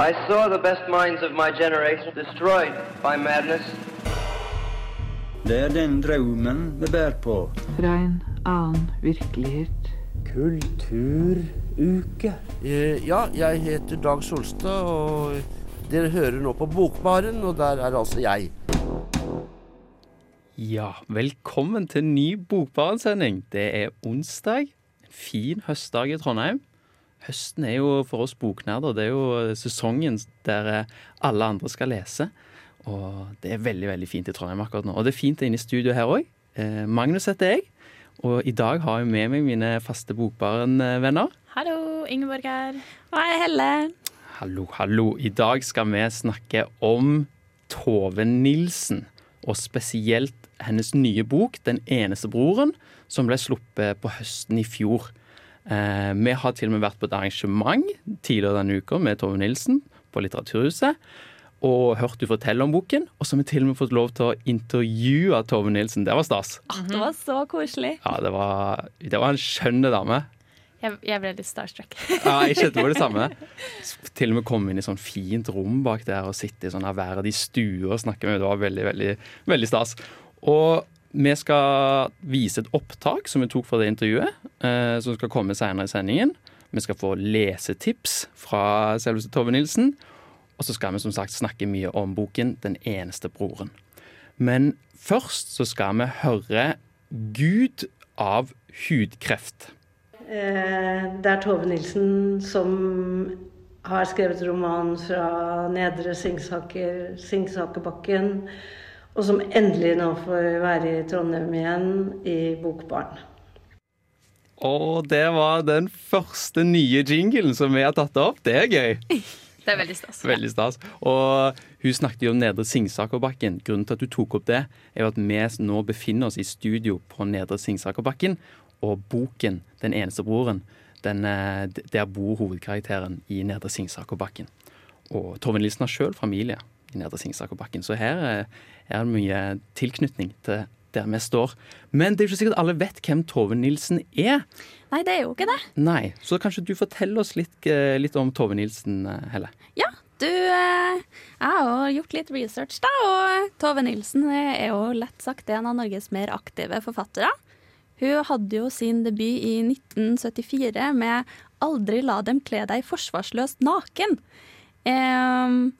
I saw the best minds of my generation destroyed by madness. Det er den drømmen vi bærer på. Fra en annen virkelighet. Kulturuke. Eh, Ja, jeg heter Dag Solstad, og dere hører nå på Bokbaren, og der er altså jeg. Ja, velkommen til ny Bokbaren-sending. Det er onsdag. En fin høstdag i Trondheim. Høsten er jo for oss boknerder det er jo sesongen der eh, alle andre skal lese. Og det er veldig veldig fint i Trondheim akkurat nå. Og det er fint inne i studio her òg. Eh, Magnus heter jeg. Og i dag har jeg med meg mine faste Bokbaren-venner. Hallo, Ingeborg her. Og jeg er Helle. Hallo, hallo. I dag skal vi snakke om Tove Nilsen. Og spesielt hennes nye bok, 'Den eneste broren', som ble sluppet på høsten i fjor. Eh, vi har til og med vært på et arrangement tidligere denne uka med Tove Nilsen på Litteraturhuset. Og hørt du fortelle om boken. Og så har vi til og med fått lov til å intervjue Tove Nilsen. Det var stas. Ah, Det var så koselig. Ja, det var, det var en skjønn dame. Jeg, jeg ble litt starstruck. Ja, jeg kjente på det samme. Til og med komme inn i sånn fint rom bak der og sitte i sånn ærverdig stue og snakke med. Det var veldig, veldig, veldig stas. Og vi skal vise et opptak som vi tok fra det intervjuet, eh, som skal komme senere i sendingen. Vi skal få lesetips fra selveste Tove Nilsen. Og så skal vi som sagt snakke mye om boken 'Den eneste broren'. Men først så skal vi høre 'Gud av hudkreft'. Eh, Det er Tove Nilsen som har skrevet roman fra Nedre Singsaker, Singsakerbakken, og som endelig nå får være i Trondheim igjen, i Bokbarn. Og det var den første nye jinglen som vi har tatt opp. Det er gøy. Det er veldig stas. Veldig stas. Og hun snakket jo om Nedre Singsakerbakken. Grunnen til at du tok opp det, er jo at vi nå befinner oss i studio på Nedre Singsakerbakken, og boken 'Den eneste broren', den, eh, der bor hovedkarakteren i Nedre Singsakerbakken. Og Torvin Lisen har sjøl familie i Nedre Singsakerbakken, så her eh, er det mye tilknytning til der vi står. Men det er jo ikke sikkert alle vet hvem Tove Nilsen er. Nei, det er jo ikke det. Nei, Så kanskje du forteller oss litt, eh, litt om Tove Nilsen, eh, Helle? Ja, du Jeg har gjort litt research, da, og Tove Nilsen er jo lett sagt en av Norges mer aktive forfattere. Hun hadde jo sin debut i 1974 med 'Aldri la dem kle deg forsvarsløst naken'. Ehm,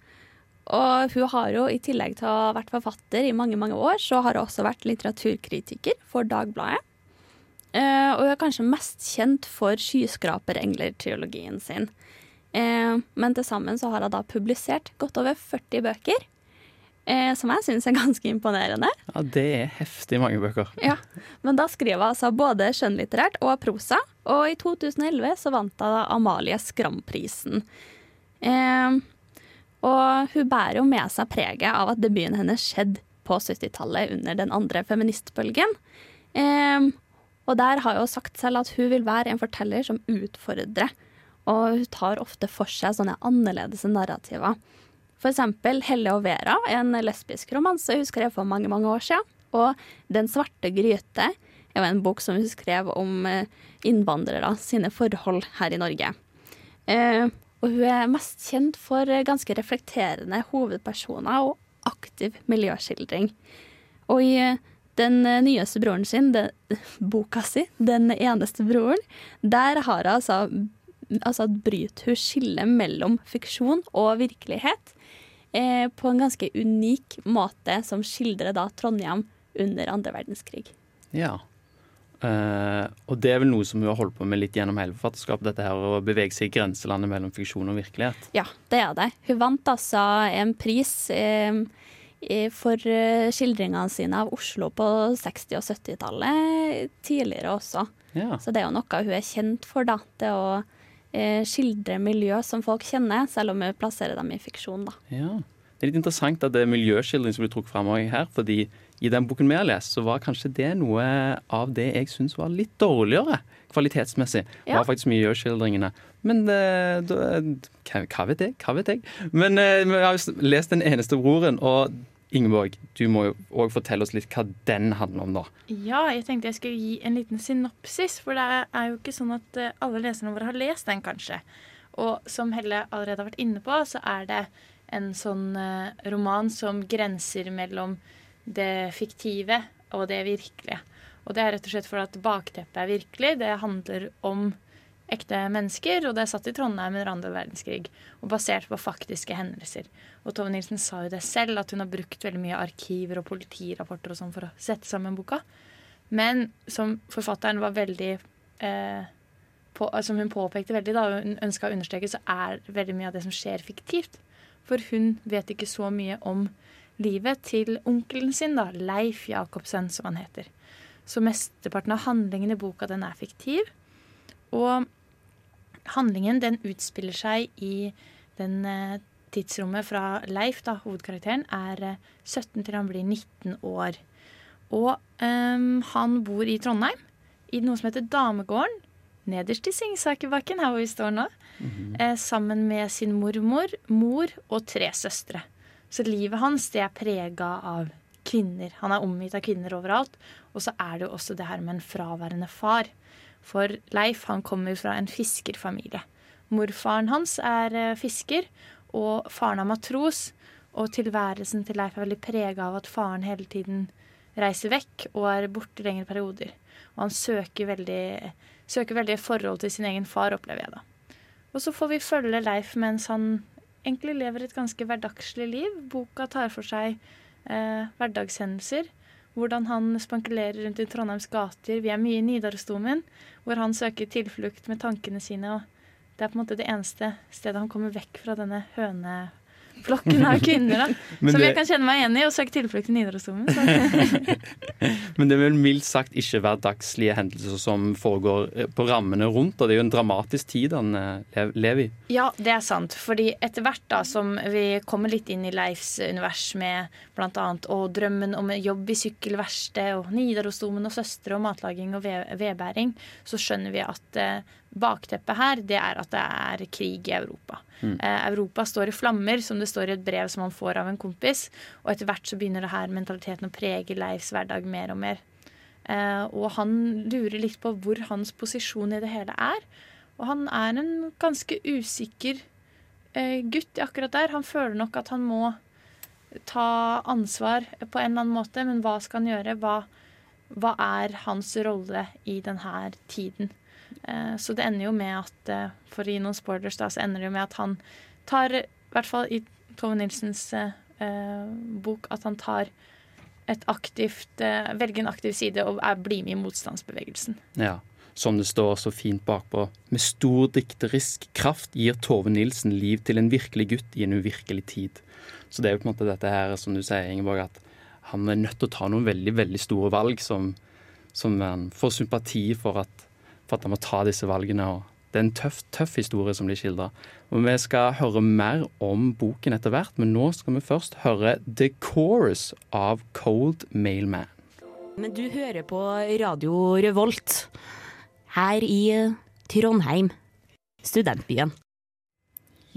og hun har jo i tillegg til å ha vært forfatter i mange mange år, så har hun også vært litteraturkritiker for Dagbladet. Eh, og hun er kanskje mest kjent for Skyskraperengler-triologien sin. Eh, men til sammen så har hun da publisert godt over 40 bøker, eh, som jeg syns er ganske imponerende. Ja, Det er heftig mange bøker. Ja, Men da skriver hun altså både skjønnlitterært og prosa, og i 2011 så vant hun Amalie Skram-prisen. Eh, og hun bærer jo med seg preget av at debuten hennes skjedde på 70-tallet under den andre feministbølgen. Eh, og der har hun sagt selv at hun vil være en forteller som utfordrer. Og hun tar ofte for seg sånne annerledes narrativer. For eksempel Helle og Vera, en lesbisk romanse hun skrev for mange mange år siden. Og Den svarte gryte er jo en bok som hun skrev om eh, innvandrere sine forhold her i Norge. Eh, og hun er mest kjent for eh, ganske reflekterende hovedpersoner og aktiv miljøskildring. Og i eh, den eh, nyeste broren sin, den, boka si, 'Den eneste broren', der har hun altså, altså bryter hun skillet mellom fiksjon og virkelighet eh, på en ganske unik måte, som skildrer da Trondheim under andre verdenskrig. Ja. Eh, og det er vel noe som hun har holdt på med litt gjennom hele forfatterskapet, dette her å bevege seg i grenselandet mellom fiksjon og virkelighet. Ja, det er det. Hun vant altså en pris eh, for eh, skildringene sine av Oslo på 60- og 70-tallet tidligere også. Ja. Så det er jo noe hun er kjent for, da. Det å eh, skildre miljø som folk kjenner, selv om hun plasserer dem i fiksjon, da. ja. Det er litt interessant at det er miljøskildring som blir trukket fram her, fordi i den boken vi har lest, så var kanskje det noe av det jeg syns var litt dårligere kvalitetsmessig. Ja. Var faktisk miljøskildringene. Men eh, hva, hva vet jeg? Hva vet jeg? Men eh, vi har jo lest Den eneste broren, og Ingeborg, du må jo òg fortelle oss litt hva den handler om, da. Ja, jeg tenkte jeg skulle gi en liten synopsis, for det er jo ikke sånn at eh, alle leserne våre har lest den, kanskje. Og som Helle allerede har vært inne på, så er det en sånn eh, roman som grenser mellom det fiktive og det virkelige. Og det er rett og slett fordi at bakteppet er virkelig. Det handler om ekte mennesker, og det er satt i Trondheim under andre verdenskrig. Og basert på faktiske hendelser. Og Tove Nilsen sa jo det selv, at hun har brukt veldig mye arkiver og politirapporter og sånn for å sette sammen boka. Men som forfatteren var veldig eh, på, Som hun påpekte veldig, da, hun ønska å understreke, så er veldig mye av det som skjer, fiktivt. For hun vet ikke så mye om livet til onkelen sin, da, Leif Jacobsen, som han heter. Så mesteparten av handlingen i boka den er fiktiv. Og handlingen den utspiller seg i den eh, tidsrommet fra Leif, da, hovedkarakteren, er eh, 17 til han blir 19 år. Og um, han bor i Trondheim, i noe som heter Damegården. Nederst i Singsakerbakken, her hvor vi står nå. eh, sammen med sin mormor, mor og tre søstre. Så livet hans det er prega av kvinner. Han er omgitt av kvinner overalt. Og så er det jo også det her med en fraværende far. For Leif han kommer fra en fiskerfamilie. Morfaren hans er eh, fisker, og faren er matros. Og tilværelsen til Leif er veldig prega av at faren hele tiden reiser vekk og er borte i lengre perioder. Og han søker veldig, søker veldig forhold til sin egen far, opplever jeg da. Og så får vi følge Leif mens han egentlig lever et ganske hverdagslig liv. Boka tar for seg eh, hverdagshendelser. Hvordan han spankulerer rundt i Trondheims gater. Vi er mye i Nidarosdomen, hvor han søker tilflukt med tankene sine. og Det er på en måte det eneste stedet han kommer vekk fra denne høneflokken av kvinner. da. Som det- jeg kan kjenne meg igjen i, og søke tilflukt i Nidarosdomen. Men det er vel mildt sagt ikke hverdagslige hendelser som foregår eh, på rammene rundt. Og det er jo en dramatisk tid han eh, lever i. Ja, det er sant. Fordi etter hvert da som vi kommer litt inn i Leifs univers med bl.a. og drømmen om jobb i sykkelverksted og Nidarosdomen og søstre og matlaging og ved vedbæring, så skjønner vi at eh, bakteppet her, det er at det er krig i Europa. Mm. Europa står i flammer, som det står i et brev som han får av en kompis. Og etter hvert så begynner det her mentaliteten å prege Leifs hverdag mer og mer. Eh, og han lurer litt på hvor hans posisjon i det hele er. Og han er en ganske usikker eh, gutt akkurat der. Han føler nok at han må ta ansvar på en eller annen måte, men hva skal han gjøre? Hva, hva er hans rolle i denne tiden? Eh, så det ender jo med at, eh, for å gi noen spoilers, da, så ender det jo med at han tar, i hvert fall i Tove Nilsens eh, bok, at han tar et aktivt, velger en aktiv side og blir med i motstandsbevegelsen. Ja, Som det står så fint bakpå. Med stor dikterisk kraft gir Tove Nilsen liv til en virkelig gutt i en uvirkelig tid. Så det er jo på en måte dette her, som du sier, Ingeborg, at han er nødt til å ta noen veldig, veldig store valg som, som han får sympati for at, for at han må ta disse valgene. og det er en tøff, tøff historie som blir skildra. Vi skal høre mer om boken etter hvert, men nå skal vi først høre The Chorus av Cold Mailman. Men du hører på Radio Revolt her i Trondheim, studentbyen.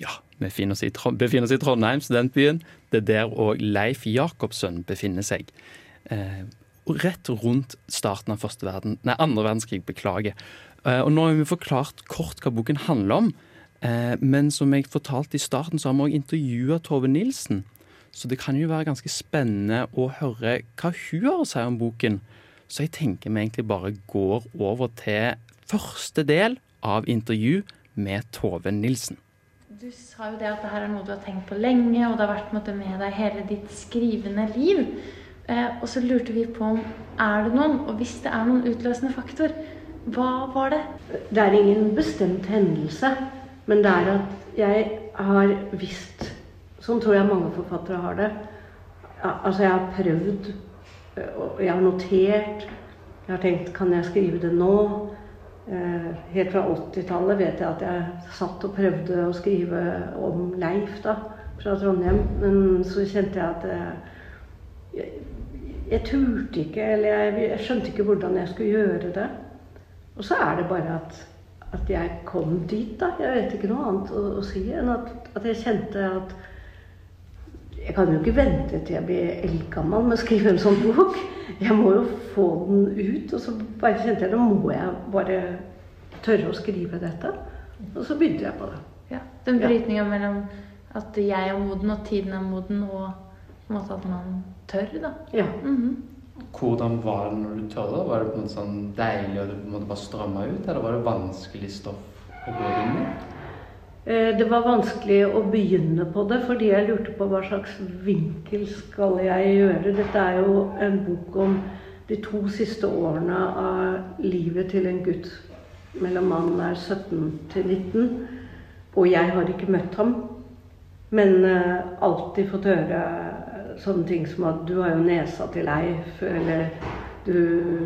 Ja, vi befinner oss i, befinner oss i Trondheim, studentbyen. Det er der òg Leif Jacobsen befinner seg. Eh, og rett rundt starten av første verden, nei, andre verdenskrig. Beklager. Eh, og nå har vi forklart kort hva boken handler om. Eh, men som jeg fortalte i starten, så har vi òg intervjua Tove Nilsen. Så det kan jo være ganske spennende å høre hva hun har å si om boken. Så jeg tenker vi egentlig bare går over til første del av intervju med Tove Nilsen. Du sa jo det at dette er noe du har tenkt på lenge, og det har vært med deg hele ditt skrivende liv. Eh, og så lurte vi på om er det noen, og hvis det er noen utløsende faktor, hva var det? Det er ingen bestemt hendelse, men det er at jeg har visst Sånn tror jeg mange forfattere har det. Altså, jeg har prøvd, og jeg har notert. Jeg har tenkt kan jeg skrive det nå? Eh, Helt fra 80-tallet vet jeg at jeg satt og prøvde å skrive om Leif da, fra Trondheim. Men så kjente jeg at eh, jeg, turte ikke, eller jeg, jeg skjønte ikke hvordan jeg skulle gjøre det. Og så er det bare at, at jeg kom dit, da. Jeg vet ikke noe annet å, å si enn at, at jeg kjente at Jeg kan jo ikke vente til jeg blir eldgammel med å skrive en sånn bok. Jeg må jo få den ut. Og så bare kjente jeg nå må jeg bare tørre å skrive dette. Og så begynte jeg på det. Ja, den Ja. mellom at jeg er moden, og tiden er moden, og på en måte at man tør, da. Ja. Mhm. Hvordan var det når du tørde? Var det på en måte sånn deilig og det på en måte bare stramma ut, eller var det vanskelig stoff å gå inn i? Eh, Det var vanskelig å begynne på det, fordi jeg lurte på hva slags vinkel skal jeg gjøre. Dette er jo en bok om de to siste årene av livet til en gutt mellom mannen er 17 til 19. Og jeg har ikke møtt ham, men eh, alltid fått høre sånne ting som at du har jo nesa til Leif, eller du,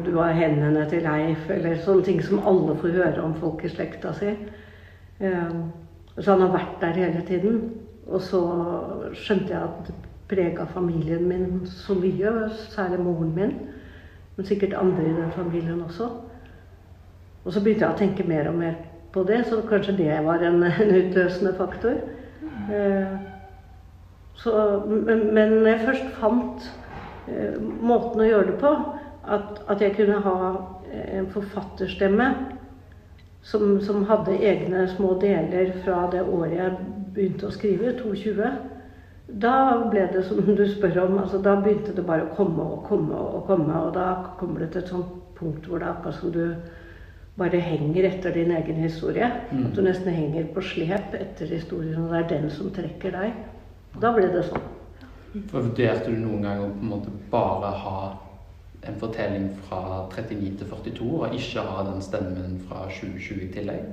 du har hendene til Leif, eller sånne ting som alle får høre om folk i slekta si. Eh, Så han har vært der hele tiden. Og så skjønte jeg at det prega familien min så mye, særlig moren min. Men sikkert andre i den familien også. Og så begynte jeg å tenke mer og mer på det, så kanskje det var en, en utløsende faktor. Eh, så, men, når jeg først fant eh, måten å gjøre det på, at, at jeg kunne ha eh, en forfatterstemme som, som hadde egne små deler fra det året jeg begynte å skrive, 22, da ble det som du spør om, altså da begynte det bare å komme og komme og komme, og da kommer det til et sånt punkt hvor det er akkurat som du bare henger etter din egen historie. Mm. At du nesten henger på slep etter historien, og det er den som trekker deg. Da ble det sånn. For Vurderte du noen gang å på en måte bare ha en fortelling fra 39 til 42, og ikke ha den stemmen fra 2020 i tillegg?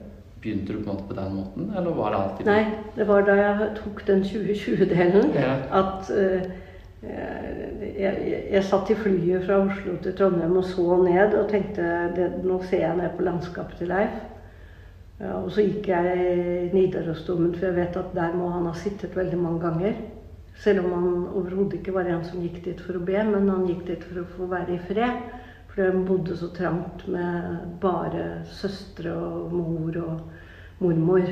Begynte du på en måte på den måten, eller var det alltid Nei, det var da jeg tok den 2020-delen Ja. at uh, jeg, jeg, jeg satt i flyet fra Oslo til Trondheim og så ned og tenkte det, nå ser jeg ned på landskapet til Leif. Og så gikk jeg Nidarosdomen, for jeg vet at der må han ha sittet veldig mange ganger. Selv om han overhodet ikke var en som gikk dit for å be, men han gikk dit for å få være i fred. For han bodde så trangt med bare søstre og mor og mormor.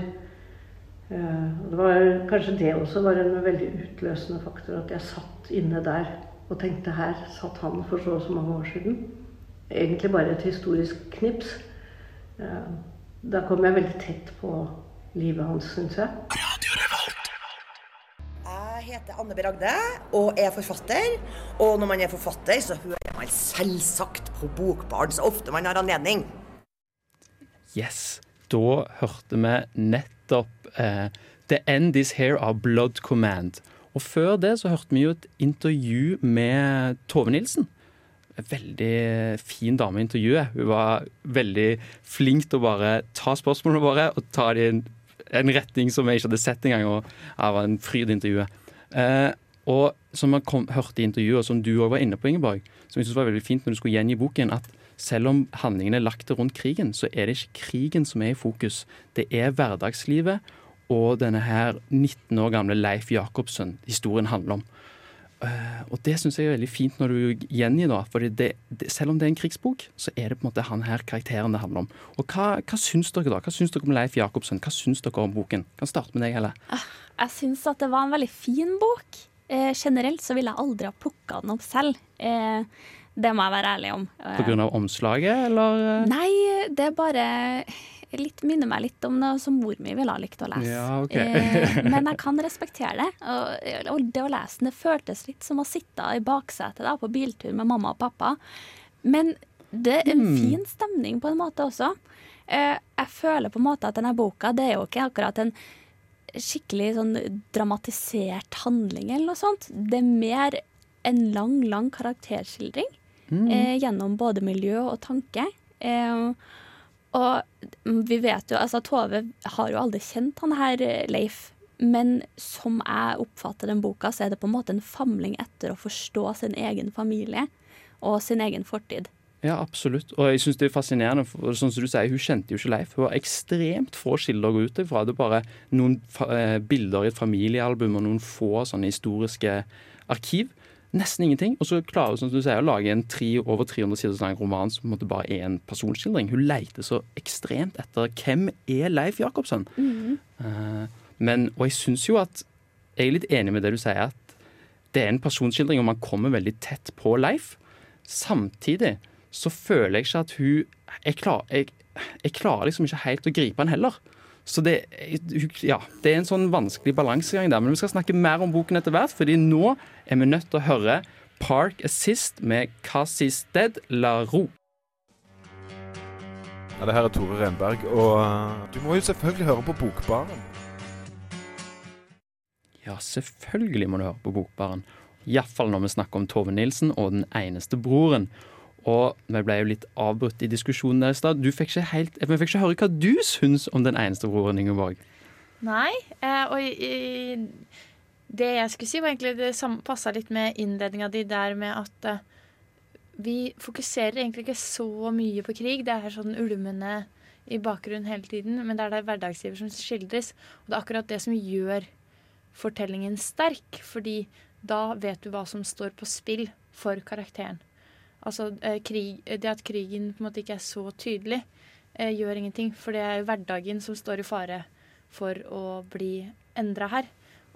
Eh, Det var kanskje det også var en veldig utløsende faktor, at jeg satt inne der og tenkte her satt han for så og så mange år siden. Egentlig bare et historisk knips. Da kom jeg veldig tett på livet hans, syns jeg. Jeg heter Anne B. Ragde og er forfatter. Og når man er forfatter, så hører man selvsagt på Bokbarn så ofte man har anledning. Yes. Da hørte vi nettopp eh, The End Is Here av Blood Command. Og før det så hørte vi jo et intervju med Tove Nilsen. Veldig fin dame i intervjuet. Hun var veldig flink til å bare ta spørsmålene våre og ta det i en, en retning som jeg ikke hadde sett engang. Og det var en fryd intervjuet. Eh, og som man hørte i intervjuet, og som du òg var inne på, Ingeborg, som jeg synes var veldig fint når du skulle gjengi boken, at selv om handlingene er lagt rundt krigen, så er det ikke krigen som er i fokus. Det er hverdagslivet og denne her 19 år gamle Leif Jacobsen historien handler om. Eh, og det syns jeg er veldig fint når du gjengir da. For selv om det er en krigsbok, så er det på en måte han her karakteren det handler om. Og hva, hva syns dere da? Hva syns dere om Leif Jacobsen? Hva syns dere om boken? Kan starte med deg, Helle. Jeg syns at det var en veldig fin bok. Eh, generelt så ville jeg aldri ha plukka den opp selv. Eh, det må jeg være ærlig om. På grunn av omslaget, eller? eh? Nei, det er bare litt, minner meg litt om noe som mor mi ville ha likt å lese. Ja, okay. eh, men jeg kan respektere det. Og, og det å lese det føltes litt som å sitte i baksetet da, på biltur med mamma og pappa. Men det er en Hmm. fin stemning på en måte også. Eh, jeg føler på en måte at denne boka det er jo ikke akkurat en skikkelig sånn dramatisert handling eller noe sånt. Det er mer en lang, lang karakterskildring Mm. eh, gjennom både miljø og tanke. Eh, og vi vet jo, altså Tove har jo aldri kjent han her eh, Leif. Men som jeg oppfatter den boka, så er det på en måte en famling etter å forstå sin egen familie og sin egen fortid. Ja, absolutt. Og jeg synes det er fascinerende. For, sånn som du sier, Hun kjente jo ikke Leif. Hun har ekstremt få kilder å gå ut ifra. Det er bare noen eh, bilder i et familiealbum og noen få sånne historiske arkiv. Nesten ingenting. Og så klarer hun som du sier, å lage en tre, over 300 sider lang roman som på en måte bare er en personskildring. Hun leter så ekstremt etter hvem er Leif Jacobsen. Eh, men, og jeg syns jo at Jeg er litt enig med det du sier, at det er en personskildring, og man kommer veldig tett på Leif. Samtidig så føler jeg ikke at hun Jeg, klar, jeg, jeg klarer liksom ikke helt å gripe han heller. Så det, ja, det er en sånn vanskelig balansegang der. Men vi skal snakke mer om boken etter hvert, fordi nå er vi nødt til å høre Park Assist med Casisted La Ro. Ja, det her er Tore Renberg, og uh, du må jo selvfølgelig høre på Bokbaren. Ja, selvfølgelig må du høre på Bokbaren. Iallfall når vi snakker om Tove Nilsen og Den eneste broren. Og vi ble jo litt avbrutt i diskusjonen der i stad. Vi fikk ikke høre hva du syns om Den eneste broren, Ingeborg. Nei, eh, og i, det jeg skulle si, var egentlig det passa litt med innledninga di der med at eh, vi fokuserer egentlig ikke så mye på krig. Det er sånn ulmende i bakgrunnen hele tiden, men det er det hverdagslivet som skildres. Og det er akkurat det som gjør fortellingen sterk, fordi da vet du hva som står på spill for karakteren. Altså, eh, krig, Det at krigen på en måte ikke er så tydelig, eh, gjør ingenting. For det er hverdagen som står i fare for å bli endra her.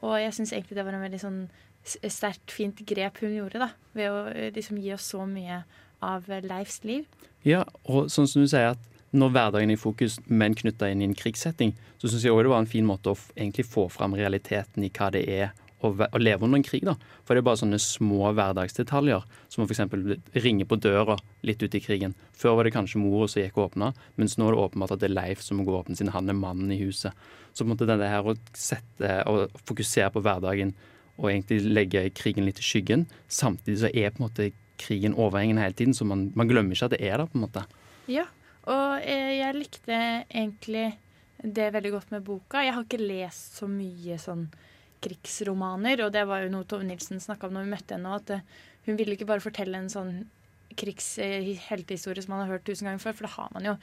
Og jeg syns egentlig det var en veldig sånn sterkt, fint grep hun gjorde, da. Ved å eh, liksom gi oss så mye av Leifs liv. Ja, og sånn som du sier at når hverdagen er i fokus, men knytta inn i en krigssetting, så syns jeg òg det var en fin måte å egentlig få fram realiteten i hva det er å, å, leve under en krig. da. For det er bare sånne små hverdagsdetaljer, som å f.eks. ringe på døra litt ute i krigen. Før var det kanskje mora som gikk og åpna, mens nå er det åpenbart at det er Leif som må gå og åpne siden han er mannen i huset. Så på en måte det her å sette og fokusere på hverdagen og egentlig legge krigen litt i skyggen, samtidig så er på en måte krigen overhengende hele tiden, så man, man glemmer ikke at det er der. på en måte. Ja, og jeg likte egentlig det veldig godt med boka. Jeg har ikke lest så mye sånn krigsromaner, og det var jo noe Tove Nilsen snakka om når vi møtte henne, at eh, hun ville ikke bare fortelle en sånn krigsheltehistorie som man har hørt tusen ganger før, for det har man jo.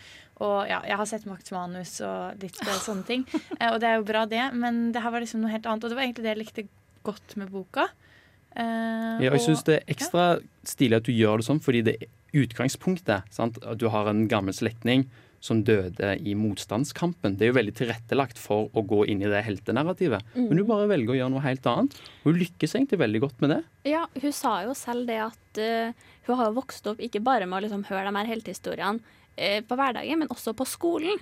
Og ja, jeg har sett Makts manus og litt sånne ting, eh, og det er jo bra, det, men det her var liksom noe helt annet. Og det var egentlig det jeg likte godt med boka. Ja, og jeg syns det er ekstra ja. stilig at du gjør det sånn, fordi det er utgangspunktet. Sant? At du har en gammel slektning som døde i motstandskampen. Det er jo veldig tilrettelagt for å gå inn i det heltenarrativet. Mm. Men hun bare velger å gjøre noe helt annet. Hun lykkes egentlig veldig godt med det. Ja, hun sa jo selv det at uh, hun har vokst opp ikke bare med å liksom høre de her heltehistoriene uh, på hverdagen, men også på skolen.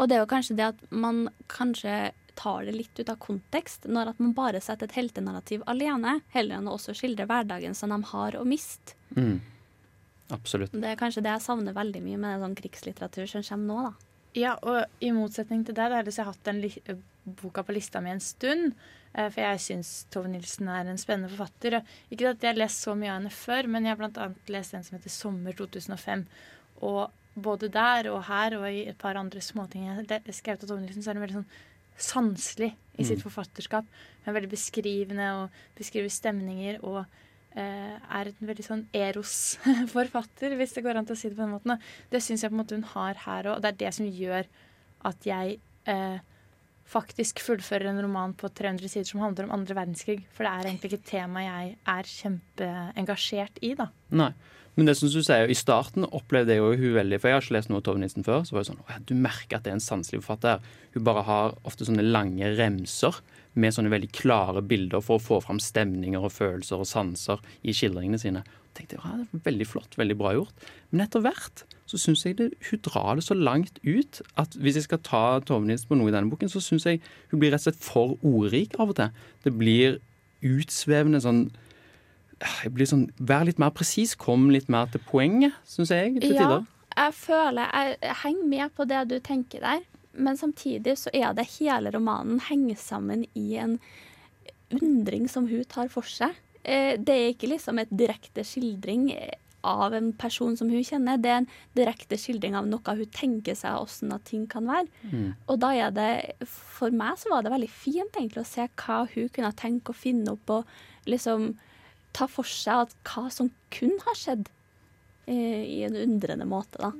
Og det er jo kanskje det at man kanskje tar det litt ut av kontekst når at man bare setter et heltenarrativ alene, heller enn å også skildre hverdagen som de har å miste. Mm. Absolutt. Det er kanskje det jeg savner veldig mye med sånn krigslitteratur som kommer nå, da. Ja, og i motsetning til deg, da har jeg hatt den boka på lista mi en stund. Eh, for jeg syns Tove Nilsen er en spennende forfatter. Ikke at jeg har lest så mye av henne før, men jeg har bl.a. lest en som heter 'Sommer 2005'. Og både der og her og i et par andre småting jeg har skrevet av Tove Nilsen, så er hun veldig sånn sanselig i sitt mm. forfatterskap. Hun er veldig beskrivende og beskriver stemninger og Eh, er en veldig sånn Eros-forfatter, hvis det går an til å si det på den måten. Det syns jeg på en måte hun har her òg, og det er det som gjør at jeg eh, faktisk fullfører en roman på 300 sider som handler om andre verdenskrig. For det er egentlig ikke et tema jeg er kjempeengasjert i, da. Nei. Men det som du sier, i starten opplevde jeg jo hun veldig For jeg har ikke lest noe av Tove Nilsen før. Så var det sånn, Du merker at det er en sanselig forfatter. Hun bare har ofte sånne lange remser med sånne veldig klare bilder for å få fram stemninger og følelser og sanser i skildringene sine. Jeg tenkte ja, det var Veldig flott, veldig bra gjort. Men etter hvert så syns jeg det, hun drar det så langt ut at hvis jeg skal ta Tove Nilsen på noe i denne boken, så syns jeg hun blir rett og slett for ordrik av og til. Det blir utsvevende sånn sånn, Vær litt mer presis, kom litt mer til poenget, syns jeg. til ja, tider. Jeg føler Jeg henger med på det du tenker der men samtidig så er det hele romanen henger sammen i en undring som hun tar for seg. Eh, det er ikke liksom et direkte skildring av en person som hun kjenner. Det er en direkte skildring av noe hun tenker seg åssen ting kan være. Mm. Og da er det For meg så var det veldig fint egentlig å se hva hun kunne tenke å finne opp og liksom ta for seg at hva som kun har skjedd eh, i en undrende måte, da.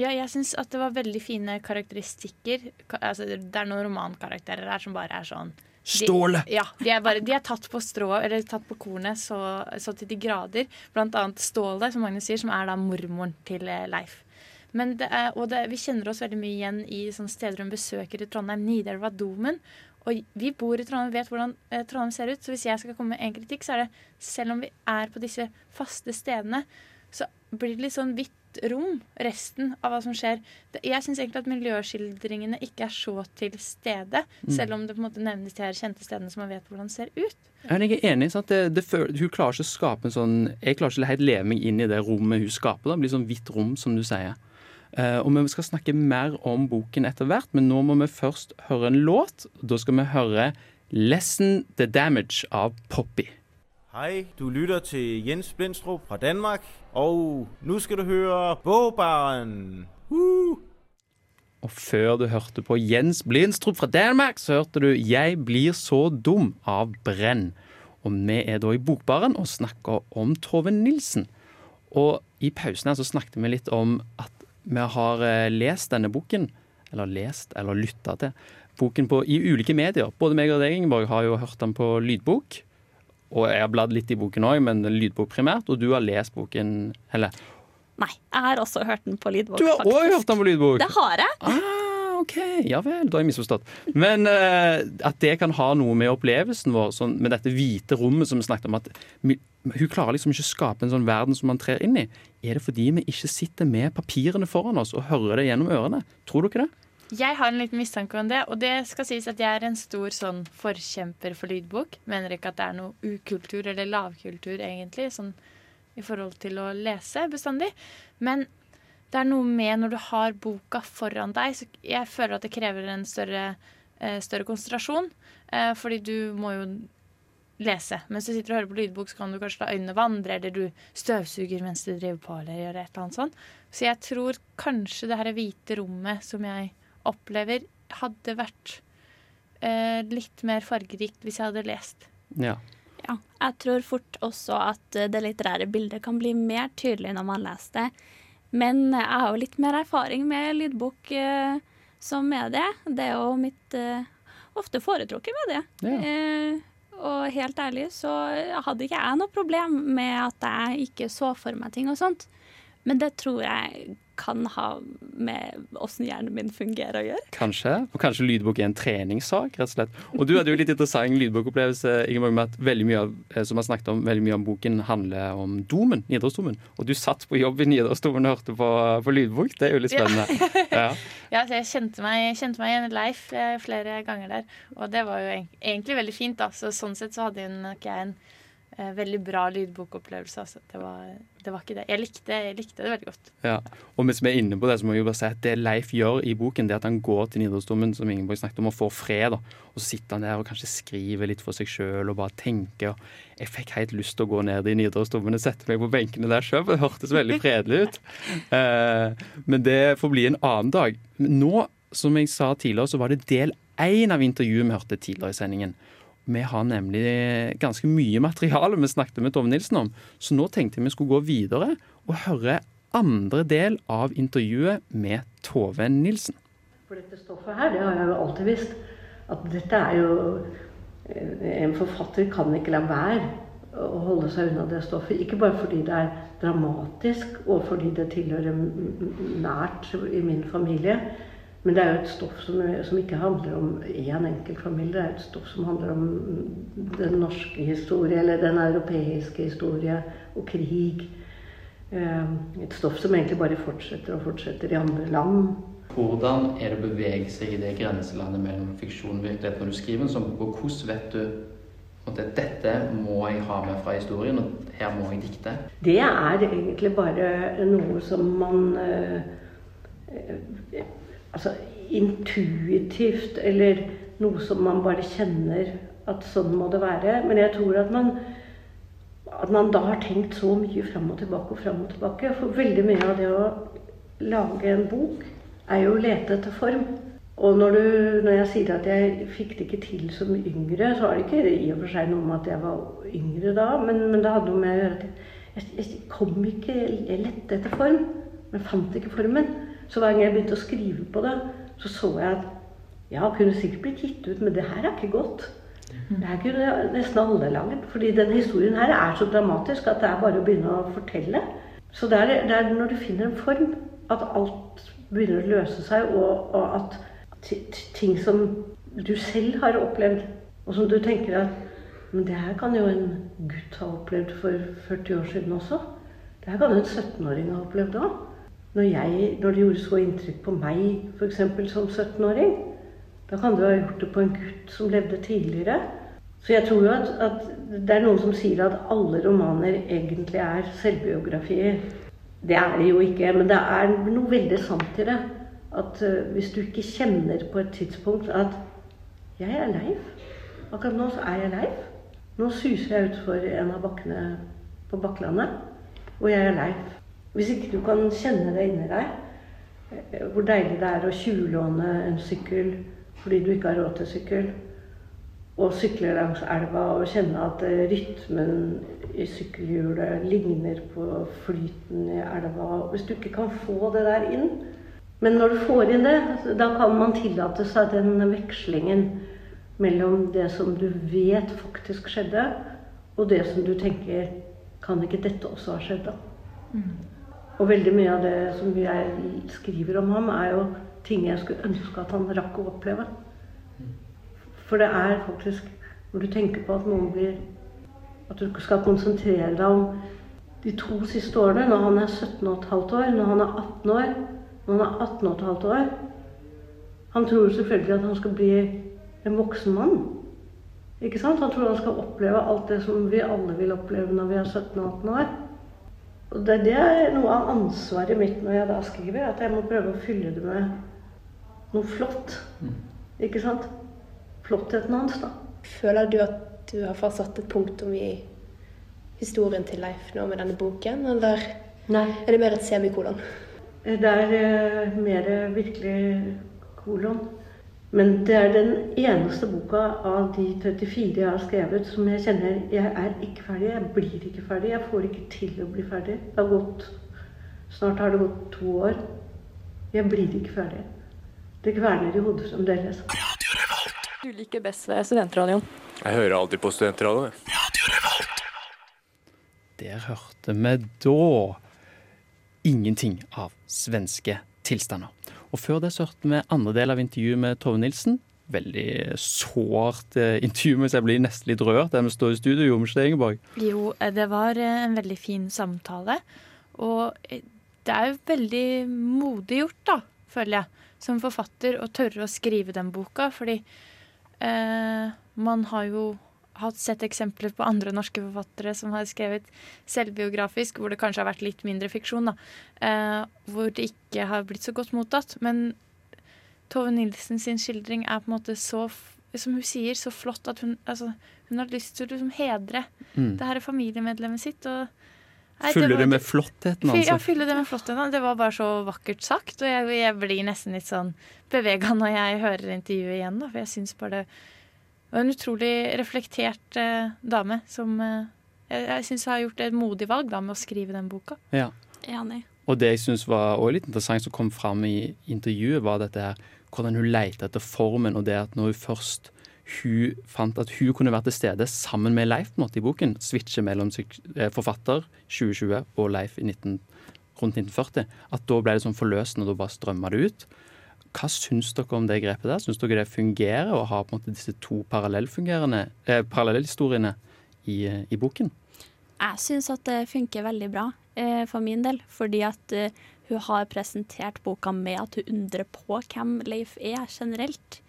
Ja, jeg syns at det var veldig fine karakteristikker. Altså, det er noen romankarakterer her som bare er sånn Ståle! ja, de er, bare, de er tatt på strå, eller tatt på kornet så, så, til de grader. Blant annet Ståle, som Magnus sier, som er da mormoren til eh, Leif. Men det er, og det, vi kjenner oss veldig mye igjen i sånne steder hun besøker i Trondheim. Nidelva Domen. Og vi bor i Trondheim vet hvordan eh, Trondheim ser ut. Så hvis jeg skal komme med en kritikk, så er det selv om vi er på disse faste stedene, så blir det litt sånn hvitt rom, resten av hva som skjer. Det- Jeg syns egentlig at miljøskildringene ikke er så til stede, Mm. selv om det på en måte nevnes de her kjente stedene som man vet hvordan ser ut. Jeg er enig. Sant? Det, det hun klarer ikke å skape en sånn Jeg klarer ikke helt leve meg inn i det rommet hun skaper. Da. Det blir sånn hvitt rom, som du sier. Eh, og vi skal snakke mer om boken etter hvert, men nå må vi først høre en låt. Da skal vi høre 'Lesson the Damage' av Poppy. Hei, du lytter til Jens Blindstrup fra Danmark, og nå skal du høre Bogbaren. Uh! Og før du hørte på Jens Blindstrup fra Danmark, så hørte du 'Jeg blir så dum' av Brenn. Og vi er da i Bokbaren og snakker om Tove Nilsen. Og i pausen her så snakket vi litt om at vi har eh, lest denne boken, eller lest eller lytta til boken på, i ulike medier. Både meg og deg, Ingeborg, har jo hørt den på lydbok. Og jeg har bladd litt i boken òg, men lydbok primært. Og du har lest boken, Helle. Nei, jeg har også hørt den på lydbok. Du har òg hørt den på lydbok? Det har jeg. Ah, OK. Ja vel, da har jeg misforstått. Men uh, at det kan ha noe med opplevelsen vår, sånn, med dette hvite rommet som vi snakket om, at hun klarer liksom ikke å skape en sånn verden som man trer inn i. Er det fordi vi ikke sitter med papirene foran oss og hører det gjennom ørene? Tror dere det? Jeg har en liten mistanke om det, og det skal sies at jeg er en stor sånn forkjemper for lydbok. Mener ikke at det er noe ukultur eller lavkultur, egentlig, sånn i forhold til å lese bestandig. Men det er noe med når du har boka foran deg, så jeg føler at det krever en større, eh, større konsentrasjon. Eh, fordi du må jo lese. Mens du sitter og hører på lydbok, så kan du kanskje la øynene vandre, eller du støvsuger mens du driver på, eller gjør et eller annet sånt. Så jeg tror kanskje det her hvite rommet som jeg opplever, hadde vært eh, litt mer fargerikt hvis jeg hadde lest. Ja. Ja, jeg tror fort også at det litterære bildet kan bli mer tydelig når man leser det. Men jeg har jo litt mer erfaring med lydbok eh, som medie. Det er jo mitt eh, ofte foretrukket medie. Ja. Eh, og helt ærlig så hadde ikke jeg noe problem med at jeg ikke så for meg ting og sånt. Men det tror jeg kan ha med åssen hjernen min fungerer å gjøre. Kanskje. Og kanskje lydbok er en treningssak, rett og slett. Og du hadde jo litt interessant lydbokopplevelse, Ingeborg, med at veldig mye av, eh, som har snakket om, veldig mye av boken handler om domen, Nidarosdomen. Og du satt på jobb i Nidarosdomen og hørte på, på lydbok. Det er jo litt spennende. Ja. Ja, ja jeg kjente meg, kjente meg igjen Leif eh, flere ganger der. Og det var jo egentlig veldig fint, da. Så sånn sett så hadde jo nok jeg en veldig bra lydbokopplevelse. Altså. Det, var, det var ikke det. Jeg likte, jeg likte det veldig godt. Ja, og mens vi er inne på det, så må vi jo bare si at det Leif gjør i boken, det er at han går til Nidarosdomen, som Ingeborg snakket om, og får fred. da. Og så sitter han der og kanskje skriver litt for seg sjøl og bare tenker. Jeg fikk helt lyst til å gå ned i Nidarosdomen og sette meg på benkene der sjøl, for det hørtes veldig fredelig ut. Eh, men det får bli en annen dag. Nå, som jeg sa tidligere, så var det del én av intervjuet vi hørte tidligere i sendingen. Vi har nemlig ganske mye materiale vi snakket med Tove Nilsen om, så nå tenkte jeg vi skulle gå videre og høre andre del av intervjuet med Tove Nilsen. For dette stoffet her, det har jeg jo alltid visst. At dette er jo eh, En forfatter kan ikke la være å holde seg unna det stoffet. Ikke bare fordi det er dramatisk, og fordi det tilhører nært i min familie. Men det er jo et stoff som, som ikke handler om én enkelt familie. Det er et stoff som handler om den norske historie, eller den europeiske historie, og krig. Eh, Et stoff som egentlig bare fortsetter og fortsetter i andre land. Hvordan er det å bevege seg i det grenselandet mellom fiksjon og virkelighet når du skriver en sånn bok? Hvordan vet du at dette må jeg ha med fra historien, og her må jeg dikte? Det er egentlig bare noe som man eh, Altså intuitivt, eller noe som man bare kjenner at sånn må det være. Men jeg tror at man, at man da har tenkt så mye fram og tilbake og fram og tilbake. For veldig mye av det å lage en bok er jo å lete etter form. Og når, du, når jeg sier at jeg fikk det ikke til som yngre, så har det ikke i og for seg noe med at jeg var yngre da, men, men det hadde noe med å gjøre at jeg, jeg kom ikke Jeg lette etter form, men fant ikke formen. Så hver gang jeg begynte å skrive på det, så så jeg at ja, kunne sikkert blitt gitt ut, men det her er ikke godt. Det her kunne nesten alle laget. fordi den historien her er så dramatisk at det er bare å begynne å fortelle. Så det er, det er når du finner en form, at alt begynner å løse seg, og, og at ti- ti- ting som du selv har opplevd, og som du tenker at men det her kan jo en gutt ha opplevd for 40 år siden også. Det her kan jo en 17-åring ha opplevd òg. Når, jeg, når det gjorde så inntrykk på meg f.eks. som 17-åring, da kan du ha gjort det på en gutt som levde tidligere. Så jeg tror jo at, at det er noen som sier at alle romaner egentlig er selvbiografier. Det er det jo ikke, men det er noe veldig sant i det. At uh, hvis du ikke kjenner på et tidspunkt at jeg er Leif. Akkurat nå så er jeg Leif. Nå suser jeg utfor en av bakkene på Bakklandet, og jeg er Leif. Hvis ikke du kan kjenne det inni deg, eh, hvor deilig det er å tjuvlåne en sykkel fordi du ikke har råd til sykkel, og sykle langs elva og kjenne at eh, rytmen i sykkelhjulet ligner på flyten i elva Hvis du ikke kan få det der inn Men når du får inn det, da kan man tillate seg den vekslingen mellom det som du vet faktisk skjedde, og det som du tenker Kan ikke dette også ha skjedd, da? Mm. Og veldig mye av det som jeg skriver om ham, er jo ting jeg skulle ønske at han rakk å oppleve. For det er faktisk Når du tenker på at noen blir At du skal konsentrere deg om de to siste årene, når han er 17,5 år, når han er 18 år, når han er 18,5 år Han tror selvfølgelig at han skal bli en voksen mann. Ikke sant? Han tror han skal oppleve alt det som vi alle vil oppleve når vi er 17 og 18 år. Og det, det er noe av ansvaret mitt når jeg da skriver, at jeg må prøve å fylle det med noe flott. Mm. Ikke sant? Flottheten hans, da. Føler du at du har fått satt et punktum i historien til Leif nå med denne boken, eller Nei. er det mer et semikolon? Det er uh, mer virkelig kolon. Men det er den eneste boka av de 34 jeg har skrevet som jeg kjenner jeg er ikke ferdig. Jeg blir ikke ferdig. Jeg får ikke til å bli ferdig. Det har gått, snart har det gått to år. Jeg blir ikke ferdig. Det kverner i hodet fremdeles. Du liker best ved studentradioen? Jeg hører alltid på studentradioen. Der hørte vi da ingenting av svenske tilstander. Og før det så hørte vi andre del av intervjuet med Tove Nilsen. Veldig sårt eh, intervju, men jeg blir nesten litt rørt der vi står i studio. Gjorde vi ikke det, Ingeborg? Jo, eh, det var eh, en veldig fin samtale. Og det er jo veldig modig gjort, da, føler jeg, som forfatter å tørre å skrive den boka. Fordi eh, man har jo har sett eksempler på andre norske forfattere som har skrevet selvbiografisk, hvor det kanskje har vært litt mindre fiksjon, da. Eh, hvor det ikke har blitt så godt mottatt. Men Tove Nilsen sin skildring er på en måte så, som hun sier, så flott at hun, altså, hun har lyst til å liksom hedre mm. det her familiemedlemmet sitt. og Nei, Fyller det, var, det med flottheten, altså? Ja, fylle det med flottheten. Det var bare så vakkert sagt. Og jeg, jeg blir nesten litt sånn bevega når jeg hører intervjuet igjen, da. For jeg syns bare det var en utrolig reflektert eh, dame som eh, jeg, jeg syns har gjort et modig valg da med å skrive den boka. Ja. Enig. Og det jeg syns var også litt interessant som kom fram i intervjuet, var dette her hvordan hun lette etter formen, og det at når hun først hun fant at hun kunne være til stede sammen med Leif på en måte i boken, switche mellom eh, forfatter 2020 og Leif i 19, rundt 1940, at da ble det sånn forløsende, og da bare strømma det ut. Hva syns dere om det grepet der? Syns dere det fungerer å ha på en måte disse to eh, parallellhistoriene i, eh, i, boken? Jeg syns at det funker veldig bra eh, for min del. Fordi at eh, hun har presentert boka med at hun undrer på hvem Leif er generelt.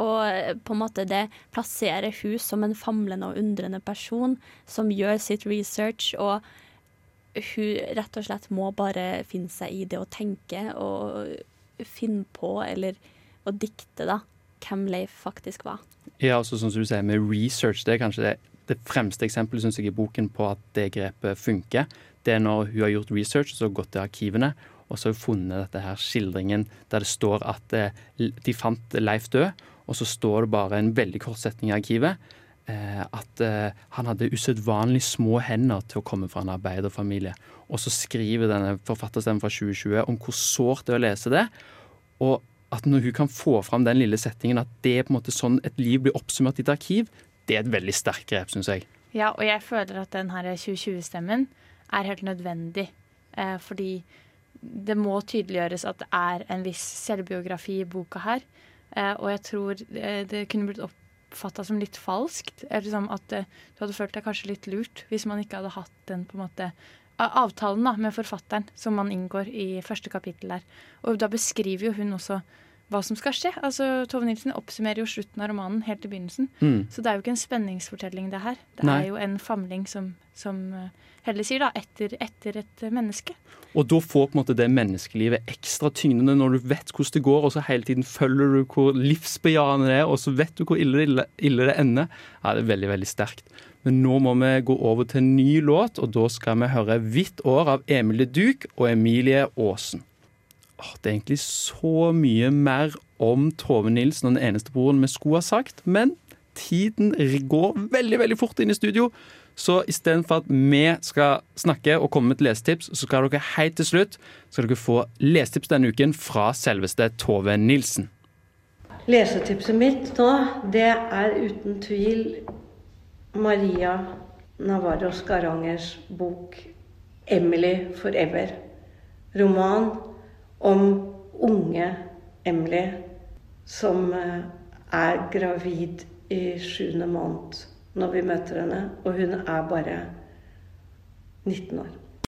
Og eh, på en måte det plasserer hun som en famlende og undrende person som gjør sitt research. og hun rett og slett må bare finne seg i det å tenke og finne på eller å dikte da, hvem Leif faktisk var. Ja, altså som du sier med research, det er kanskje det, det fremste eksempelet synes jeg, i boken på at det grepet funker. Det er når hun har gjort research så gått til arkivene og så har hun funnet dette her skildringen der det står at eh, de fant Leif død, og så står det bare en veldig kort setning i arkivet. Eh, at eh, han hadde usedvanlig små hender til å komme fra en arbeiderfamilie. Og så skriver denne forfatterstemmen fra 2020 om hvor sårt det er å lese det. Og at når hun kan få fram den lille settingen, at det er på en måte sånn et liv blir oppsummert i et arkiv, det er et veldig sterkt grep, syns jeg. Ja, og jeg føler at den her 2020-stemmen er helt nødvendig. Eh, fordi det må tydeliggjøres at det er en viss selvbiografi i boka her. Eh, og jeg tror det, det kunne blitt oppfatta som litt falskt. Eller som at eh, du hadde følt deg kanskje litt lurt hvis man ikke hadde hatt den på en måte avtalen da, med forfatteren som man inngår i første kapittel der. Og da beskriver jo hun også hva som skal skje. Altså, Tove Nilsen oppsummerer jo slutten av romanen helt i begynnelsen. Mm. Så det er jo ikke en spenningsfortelling, det her. Det Nei. er jo en famling som, som eh, Helle sier, da, etter, etter et menneske. Og da får på en måte det menneskelivet ekstra tyngdende når du vet hvordan det går, og så hele tiden følger du hvor livsbejaende det er, og så vet du hvor ille, ille, ille det ender. Ja, det er veldig, veldig sterkt. Men nå må vi gå over til en ny låt, og da skal vi høre 'Hvitt år' av Emilie Duke og Emilie Aasen. Det er egentlig så mye mer om Tove Nilsen og den eneste broren vi skulle ha sagt, men tiden går veldig, veldig fort inn i studio. Så istedenfor at vi skal snakke og komme med et lesetips, så skal dere helt til slutt skal dere få lesetips denne uken fra selveste Tove Nilsen. Lesetipset mitt nå, det er uten tvil Maria Navarro Skarangers bok 'Emily Forever'. Roman om unge Emily som eh, er gravid i sjuende måned når vi møter henne, og hun er bare 19 år.